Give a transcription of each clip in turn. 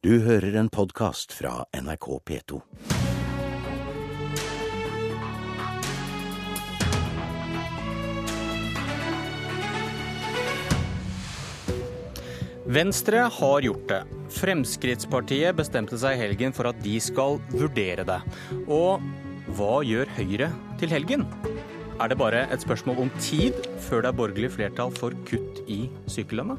Du hører en podkast fra NRK P2. Venstre har gjort det. Fremskrittspartiet bestemte seg i helgen for at de skal vurdere det. Og hva gjør Høyre til helgen? Er det bare et spørsmål om tid før det er borgerlig flertall for kutt i sykelønna?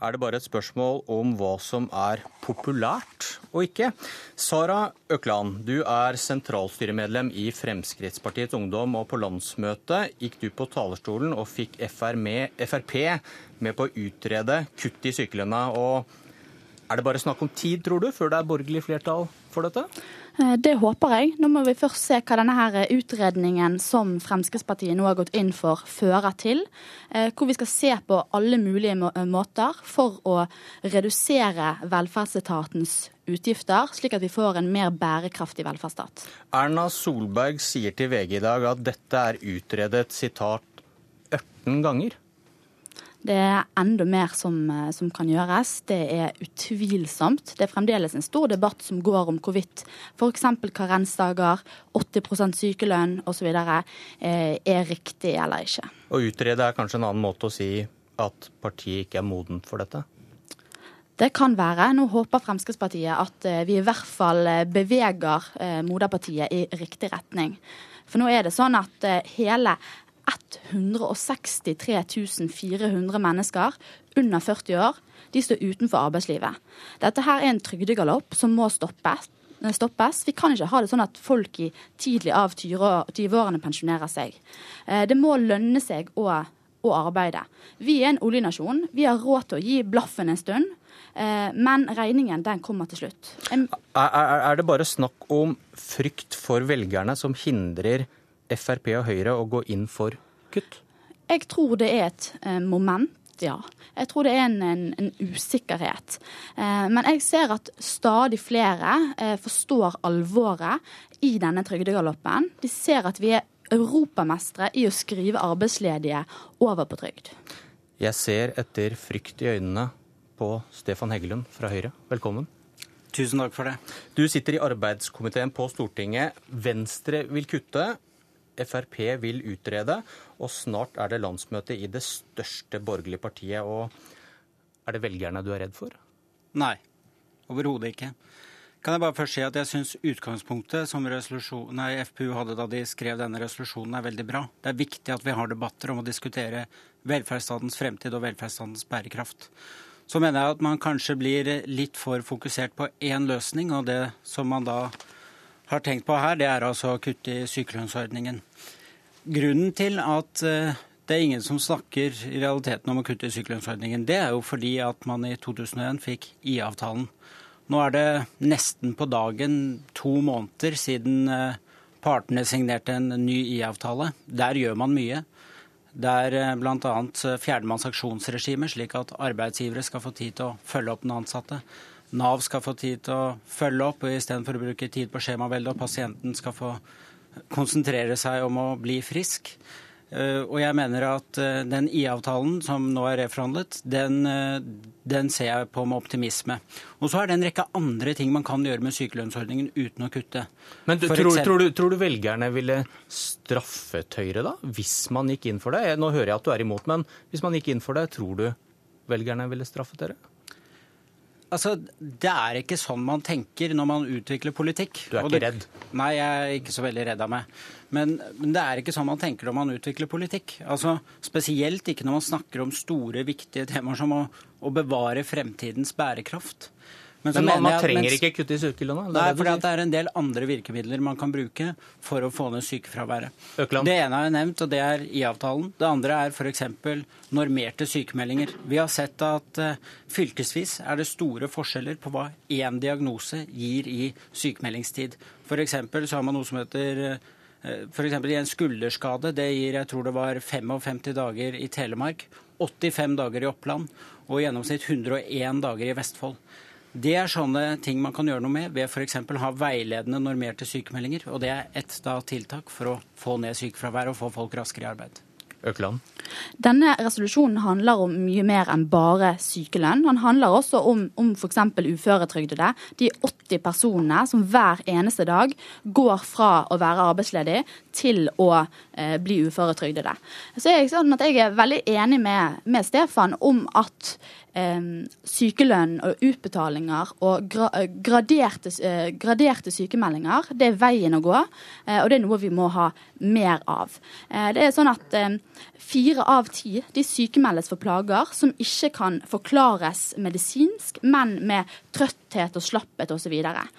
Er det bare et spørsmål om hva som er populært og ikke. Sara Økland, du er sentralstyremedlem i Fremskrittspartiets Ungdom, og på landsmøtet gikk du på talerstolen og fikk Frp med på å utrede kutt i sykelønna. Og er det bare snakk om tid, tror du, før det er borgerlig flertall for dette? Eh, det håper jeg. Nå må vi først se hva denne her utredningen som Fremskrittspartiet nå har gått inn for, fører til. Eh, hvor vi skal se på alle mulige måter for å redusere velferdsetatens utgifter, slik at vi får en mer bærekraftig velferdsstat. Erna Solberg sier til VG i dag at dette er utredet sitat 18 ganger. Det er enda mer som, eh, som, kan gjøres. Det er utvilsomt. Det er fremdeles en stor debatt som går om hvorvidt f.eks. karensdager, 80% sykelønn osv. Eh, er riktig eller ikke. Å utrede er kanskje en annen måte å si at partiet ikke er modent for dette? Det kan være. Nå håper Fremskrittspartiet at eh, vi i hvert fall beveger moderpartiet i riktig retning. For nå er det sånn at hele 163 400 mennesker under 40 år de står utenfor arbeidslivet. Dette her er en trygdegalopp som må stoppes. stoppes. Vi kan ikke ha det sånn at folk i tidlig av 20-årene pensjonerer seg. Eh, det må lønne seg å, å arbeide. Vi er en oljenasjon. Vi har råd til å gi blaffen en stund. Eh, men regningen den kommer til slutt. Er, er, er det bare snakk om frykt for velgerne som hindrer Frp og Høyre å gå inn for kutt? Jeg tror det er et eh, moment ja. Jeg tror det er en, en, en usikkerhet. Eh, men jeg ser at stadig flere eh, forstår alvoret i denne trygdegaloppen. De ser at vi er europamestere i å skrive arbeidsledige over på trygd. Jeg ser etter frykt i øynene på Stefan Heggelund fra Høyre. Velkommen. Tusen takk for det. Du sitter i arbeidskomiteen på Stortinget. Venstre vil kutte. Frp vil utrede, og snart er det landsmøte i det største borgerlige partiet. og Er det velgerne du er redd for? Nei, overhodet ikke. Kan jeg bare først si at jeg syns utgangspunktet som nei, FPU hadde da de skrev denne resolusjonen, er veldig bra. Det er viktig at vi har debatter om å diskutere velferdsstatens fremtid og velferdsstatens bærekraft. Så mener jeg at man kanskje blir litt for fokusert på én løsning, og det som man da har tenkt på her, det er altså å kutte i sykelønnsordningen. Grunnen til at eh, det er ingen som snakker i realiteten om å kutte i sykelønnsordningen, det er jo fordi at man i 2001 fikk IA-avtalen. Nå er det nesten på dagen to måneder siden eh, partene signerte en ny IA-avtale. Der gjør man mye. Der bl.a. fjerner man sanksjonsregimet, slik at arbeidsgivere skal få tid til å følge opp den ansatte. Nav skal få tid til å følge opp, istedenfor å bruke tid på skjemavelde, og pasienten skal få konsentrere seg om å bli frisk. Eh, og jeg mener at eh, den IA-avtalen som nå er reforhandlet, den, eh, den, ser jeg på med optimisme. Og så er det en rekke andre ting man kan gjøre med sykelønnsordningen uten å kutte. Men du, tror, eksempel... tror, du, tror, du, velgerne ville straffet Høyre da, hvis man gikk inn for det? Nå hører jeg at du er imot, men hvis man gikk inn for det, tror du velgerne ville straffet dere? Altså, Det er ikke sånn man tenker når man utvikler politikk. Du er ikke redd? Nei, jeg er ikke så veldig redd av meg. Men, men, det er ikke sånn man tenker når man utvikler politikk. Altså, Spesielt ikke når man snakker om store, viktige temaer som å, å bevare fremtidens bærekraft. Men, Men man, man trenger mens, ikke kutte i sykelønna? Nei, for det er en del andre virkemidler man kan bruke for å få ned sykefraværet. Økland. Det ene har jeg nevnt, og det er IA-avtalen. Det andre er f.eks. normerte sykemeldinger. Vi har sett at uh, fylkesvis er det store forskjeller på hva én diagnose gir i sykemeldingstid. F.eks. så har man noe som heter uh, eh, F.eks. i en skulderskade. Det gir jeg tror det var 55 dager i Telemark, 85 dager i Oppland og i gjennomsnitt 101 dager i Vestfold. Det er sånne ting man kan gjøre noe med ved f.eks. å ha veiledende normerte sykemeldinger. Og det er ett tiltak for å få ned sykefraværet og få folk raskere i arbeid. Økland? Denne resolusjonen handler om mye mer enn bare sykelønn. Den handler også om, om f.eks. uføretrygdede. De 80 personene som hver eneste dag går fra å være arbeidsledig til å eh, bli uføretrygdede. Så er jeg, sånn at jeg er veldig enig med, med Stefan om at eh, sykelønn og utbetalinger og gra graderte, eh, graderte, sykemeldinger, det er veien å gå. Eh, og det er noe vi må ha mer av. Eh, det er sånn at eh, Fire av ti de sykemeldes for plager som ikke kan forklares medisinsk, men med trøtthet og slapphet osv.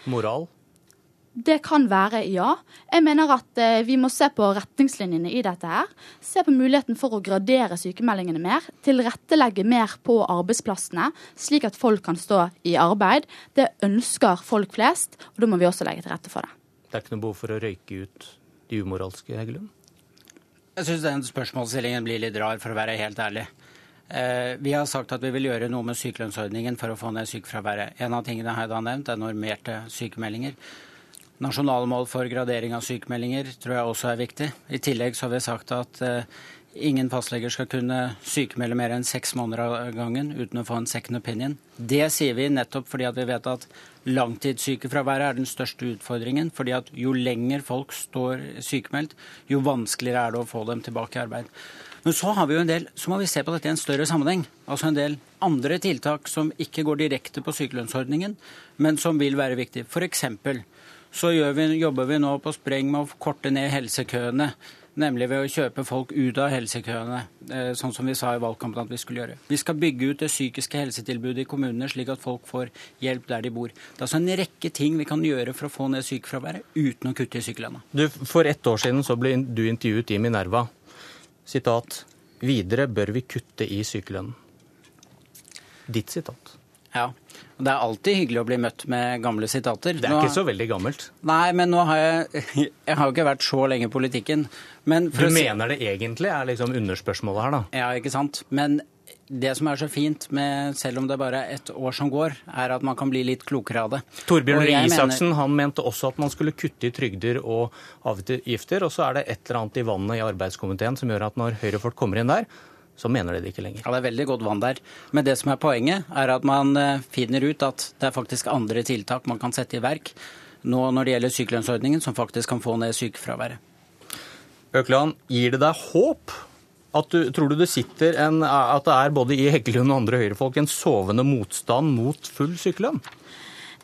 Moral? Det kan være ja. Jeg mener at eh, vi må se på retningslinjene i dette her. Se på muligheten for å gradere sykemeldingene mer. Tilrettelegge mer på arbeidsplassene, slik at folk kan stå i arbeid. Det ønsker folk flest, og da må vi også legge til rette for det. Det er ikke noe behov for å røyke ut de umoralske, Heggelund? Jeg syns den spørsmålsstillingen blir litt rar, for å være helt ærlig. Eh, vi har sagt at vi vil gjøre noe med sykelønnsordningen for å få ned sykefraværet. En av tingene jeg har nevnt, er normerte sykemeldinger. Nasjonale mål for gradering av sykemeldinger tror jeg også er viktig. I tillegg så har vi sagt at eh, ingen fastleger skal kunne sykemelde mer enn seks måneder av gangen uten å få en second opinion. Det sier vi nettopp fordi vi vet at langtidssykefraværet er den største utfordringen. fordi at jo lenger folk står sykemeldt, jo vanskeligere er det å få dem tilbake i arbeid. Men så har vi jo en del, så må vi se på dette i en større sammenheng. Altså en del andre tiltak som ikke går direkte på sykelønnsordningen, men som vil være viktige. F.eks. så vi, jobber vi nå på spreng med å korte ned helsekøene nemlig ved å kjøpe folk ut av helsekøene, eh, sånn som vi sa i valgkampen at vi skulle gjøre. Vi skal bygge ut det psykiske helsetilbudet i kommunene, slik at folk får hjelp der de bor. Det er altså en rekke ting vi kan gjøre for å få ned sykefraværet uten å kutte i sykelønna. For ett år siden så ble du intervjuet i Minerva. Sitat. Videre bør vi kutte i sykelønnen. Ditt sitat. Ja. Det er alltid hyggelig å bli møtt med gamle sitater. Det er nå, ikke så veldig gammelt. Nei, men nå har jeg Jeg har jo ikke vært så lenge i politikken. du mener det egentlig, er liksom underspørsmålet her, da? Ja, ikke sant. Men det som er så fint med, selv om det bare er ett år som går, er at man kan bli litt klokere av det. Torbjørn Røe Isaksen mener... han mente også at man skulle kutte i trygder og avgifter. Og så er det et eller annet i vannet i arbeidskomiteen som gjør at når høyrefolk kommer inn der, så mener de det ikke lenger. Ja, Det er veldig godt vann der. Men det som er poenget, er at man eh, finner ut at det er faktisk andre tiltak man kan sette i verk nå når det gjelder sykelønnsordningen, som faktisk kan få ned sykefraværet. Økland, gir det deg håp? At du, tror du det sitter en, at det er både i Heggelund og andre høyrefolk en sovende motstand mot full sykelønn?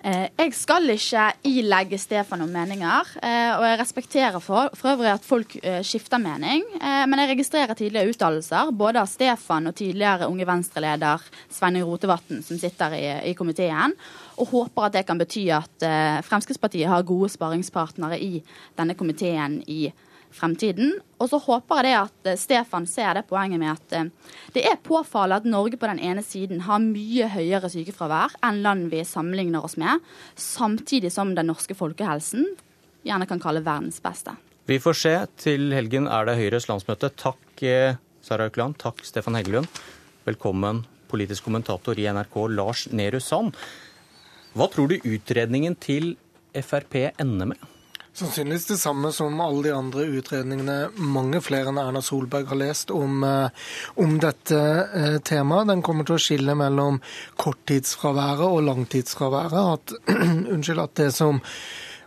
Eh, jeg skal ikke ilegge Stefan noen meninger, eh, og jeg respekterer for, for øvrig at folk eh, skifter mening. Men jeg registrerer tidligere uttalelser både av Stefan og tidligere Unge Venstre-leder Sveinung Rotevatn, som sitter i, i, komiteen, og håper at det kan bety at Fremskrittspartiet har gode sparingspartnere i denne komiteen i fremtiden. Og så håper jeg det at eh, Stefan ser det poenget med at eh, det er påfallende at Norge på den ene siden har mye høyere sykefravær enn land vi sammenligner oss med, samtidig som den norske folkehelsen gjerne kan kalle verdens beste. Vi får se. Til helgen er det Høyres landsmøte. Takk eh, Sara Økland. Takk Stefan Heggelund. Velkommen politisk kommentator i NRK Lars Nehru Sand. Hva tror du utredningen til Frp ender med? Sannsynligvis det samme som alle de andre utredningene mange flere enn Erna Solberg har lest om, eh, om dette eh, temaet. Den kommer til å skille mellom korttidsfraværet og langtidsfraværet. At, unnskyld, at det som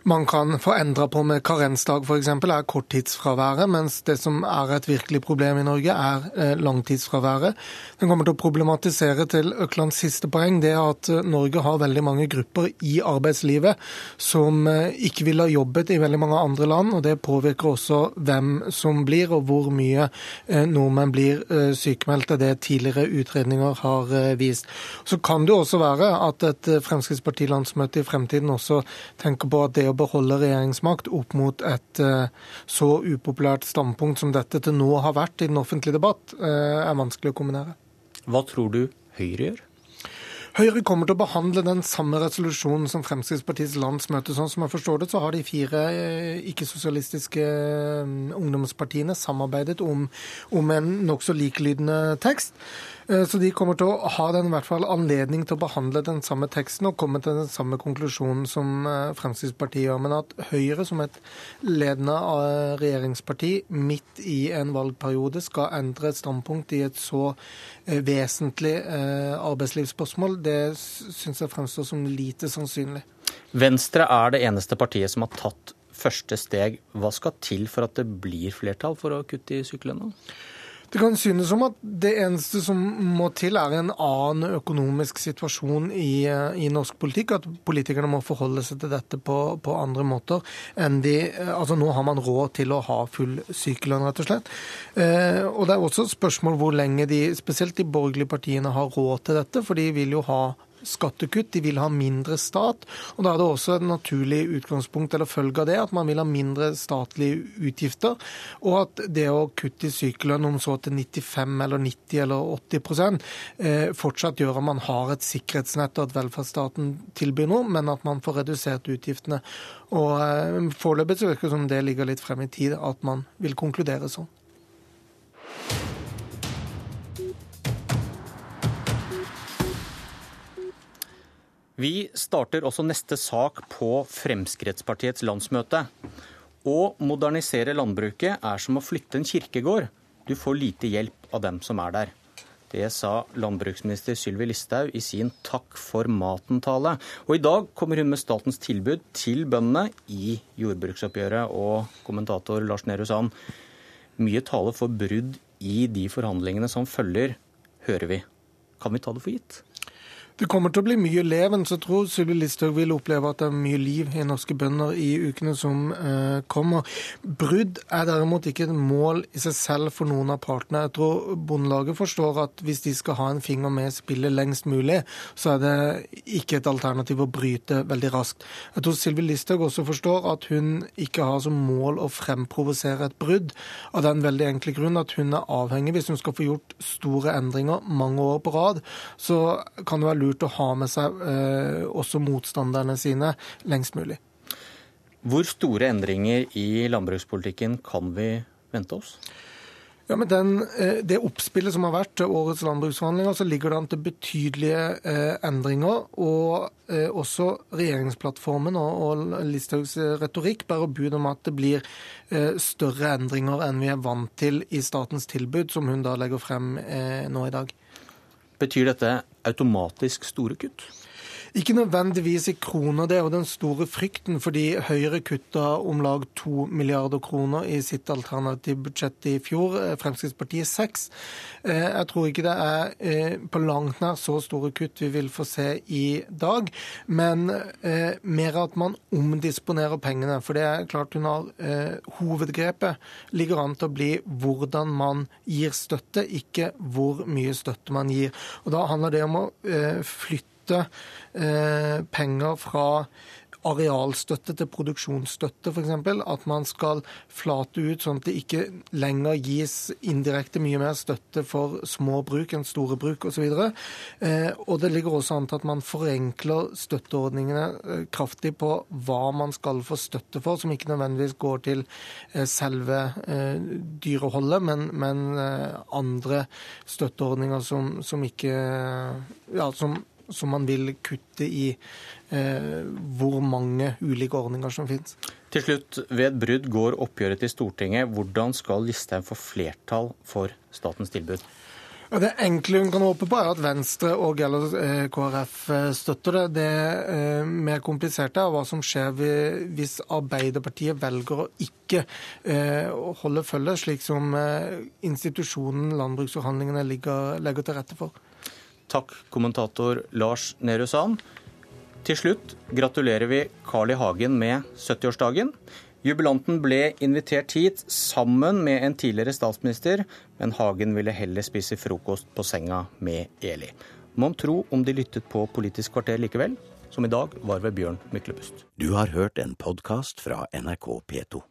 man kan få endra på med karensdag f.eks., er korttidsfraværet, mens det som er et virkelig problem i Norge, er eh, langtidsfraværet. Den kommer til å problematisere til Øklands siste poeng, det er at eh, Norge har veldig mange grupper i arbeidslivet som eh, ikke ville ha jobbet i veldig mange andre land, og det påvirker også hvem som blir, og hvor mye nordmenn blir sykemeldte. Det tidligere utredninger har vist. Så kan det også være at et Fremskrittspartilandsmøte i fremtiden også tenker på at det å beholde regjeringsmakt opp mot et eh, så upopulært standpunkt som dette til nå har vært i den offentlige debatt, eh, er vanskelig å kombinere. Hva tror du Høyre gjør? Høyre kommer til å behandle den samme resolusjonen som Fremskrittspartiets landsmøte. Sånn som jeg forstår det, så har de fire eh, ikke-sosialistiske ungdomspartiene samarbeidet om, om en nokså likelydende tekst. Eh, så de kommer til å ha den i hvert fall anledning til å behandle den samme teksten og komme til den samme konklusjonen som eh, Fremskrittspartiet gjør. Men at Høyre, som et ledende regjeringsparti midt i en valgperiode, skal endre et standpunkt i et så vesentlig arbeidslivsspørsmål, det syns jeg fremstår som lite sannsynlig. Venstre er det eneste partiet som har tatt første steg. Hva skal til for at det blir flertall for å kutte i sykelønna? Det kan synes som at det eneste som må til, er en annen økonomisk situasjon i, i norsk politikk. At politikerne må forholde seg til dette på, på, andre måter enn de Altså nå har man råd til å ha full sykelønn, rett og slett. Eh, og det er også et spørsmål hvor lenge de, spesielt de borgerlige partiene, har råd til dette. For de vil jo ha skattekutt, de vil ha mindre stat. og Da er det også et naturlig utgangspunkt eller følge av det at man vil ha mindre statlige utgifter. Og at det å kutte i sykelønn om så til 95 eller 90 eller 80 eh, fortsatt gjør at man har et sikkerhetsnett og at velferdsstaten tilbyr noe, men at man får redusert utgiftene. Og eh, Foreløpig virker det som det ligger litt frem i tid at man vil konkludere sånn. Vi starter også neste sak på Fremskrittspartiets landsmøte. Å modernisere landbruket er som å flytte en kirkegård. Du får lite hjelp av dem som er der. Det sa landbruksminister Sylvi Listhaug i sin Takk for maten-tale. Og i dag kommer hun med statens tilbud til bøndene i jordbruksoppgjøret. Og kommentator Lars Nehru Sand, mye tale for brudd i de forhandlingene som følger, hører vi. Kan vi ta det for gitt? Det kommer til å bli mye leven, så tror Sylvi Listhaug vil oppleve at det er mye liv i norske bønder i ukene som eh, kommer. Brudd er derimot ikke et mål i seg selv for noen av partene. Jeg tror Bondelaget forstår at hvis de skal ha en finger med spillet lengst mulig, så er det ikke et alternativ å bryte veldig raskt. Jeg tror Sylvi Listhaug også forstår at hun ikke har som mål å fremprovosere et brudd, av den veldig enkle grunn at hun er avhengig, hvis hun skal få gjort store endringer mange år på rad, så kan det være lurt lurt å ha med seg eh, også motstanderne sine lengst mulig. Hvor store endringer i landbrukspolitikken kan vi vente oss? Ja, med den, eh, Det oppspillet som har vært til årets landbruksforhandlinger, så ligger det an til betydelige eh, endringer. Og eh, også regjeringsplattformen og, Listhaugs retorikk bærer bud om at det blir større endringer enn vi er vant til i statens tilbud, som hun da legger frem nå i dag. Betyr dette automatisk store kutt? Ikke nødvendigvis i kroner. Det er jo den store frykten, fordi Høyre kutta om lag to milliarder kroner i sitt alternative budsjett i fjor. Eh, Fremskrittspartiet seks. Eh, jeg tror ikke det er eh, på langt nær så store kutt vi vil få se i dag, men mer at man omdisponerer pengene. For det er klart hun har hovedgrepet ligger an til å bli hvordan man gir støtte, ikke hvor mye støtte man gir. Og Da handler det om å flytte flytte eh, penger fra arealstøtte til produksjonsstøtte, f.eks. At man skal flate ut sånn at det ikke lenger gis indirekte mye mer støtte for små bruk enn store bruk osv. Eh, og det ligger også an til at man forenkler støtteordningene eh, kraftig på hva man skal få støtte for, som ikke nødvendigvis går til eh, selve eh, dyreholdet, men, men eh, andre støtteordninger som, som ikke ja, som som man vil kutte i eh, hvor mange ulike ordninger som finnes. Til slutt, ved et brudd går oppgjøret til Stortinget. Hvordan skal Listhaug få flertall for statens tilbud? Det enkle hun kan håpe på, er at Venstre og eller eh, KrF eh, støtter det. Det eh, mer kompliserte er hva som skjer hvis Arbeiderpartiet velger å ikke holde følge, slik som institusjonen landbruksforhandlingene legger til rette for. Takk, kommentator Lars Nehru Sand. Til slutt gratulerer vi Carl I. Hagen med 70-årsdagen. Jubilanten ble invitert hit sammen med en tidligere statsminister, men Hagen ville heller spise frokost på senga med Eli. Mon tro om de lyttet på Politisk kvarter likevel, som i dag var ved Bjørn Myklebust. Du har hørt en podkast fra NRK P2.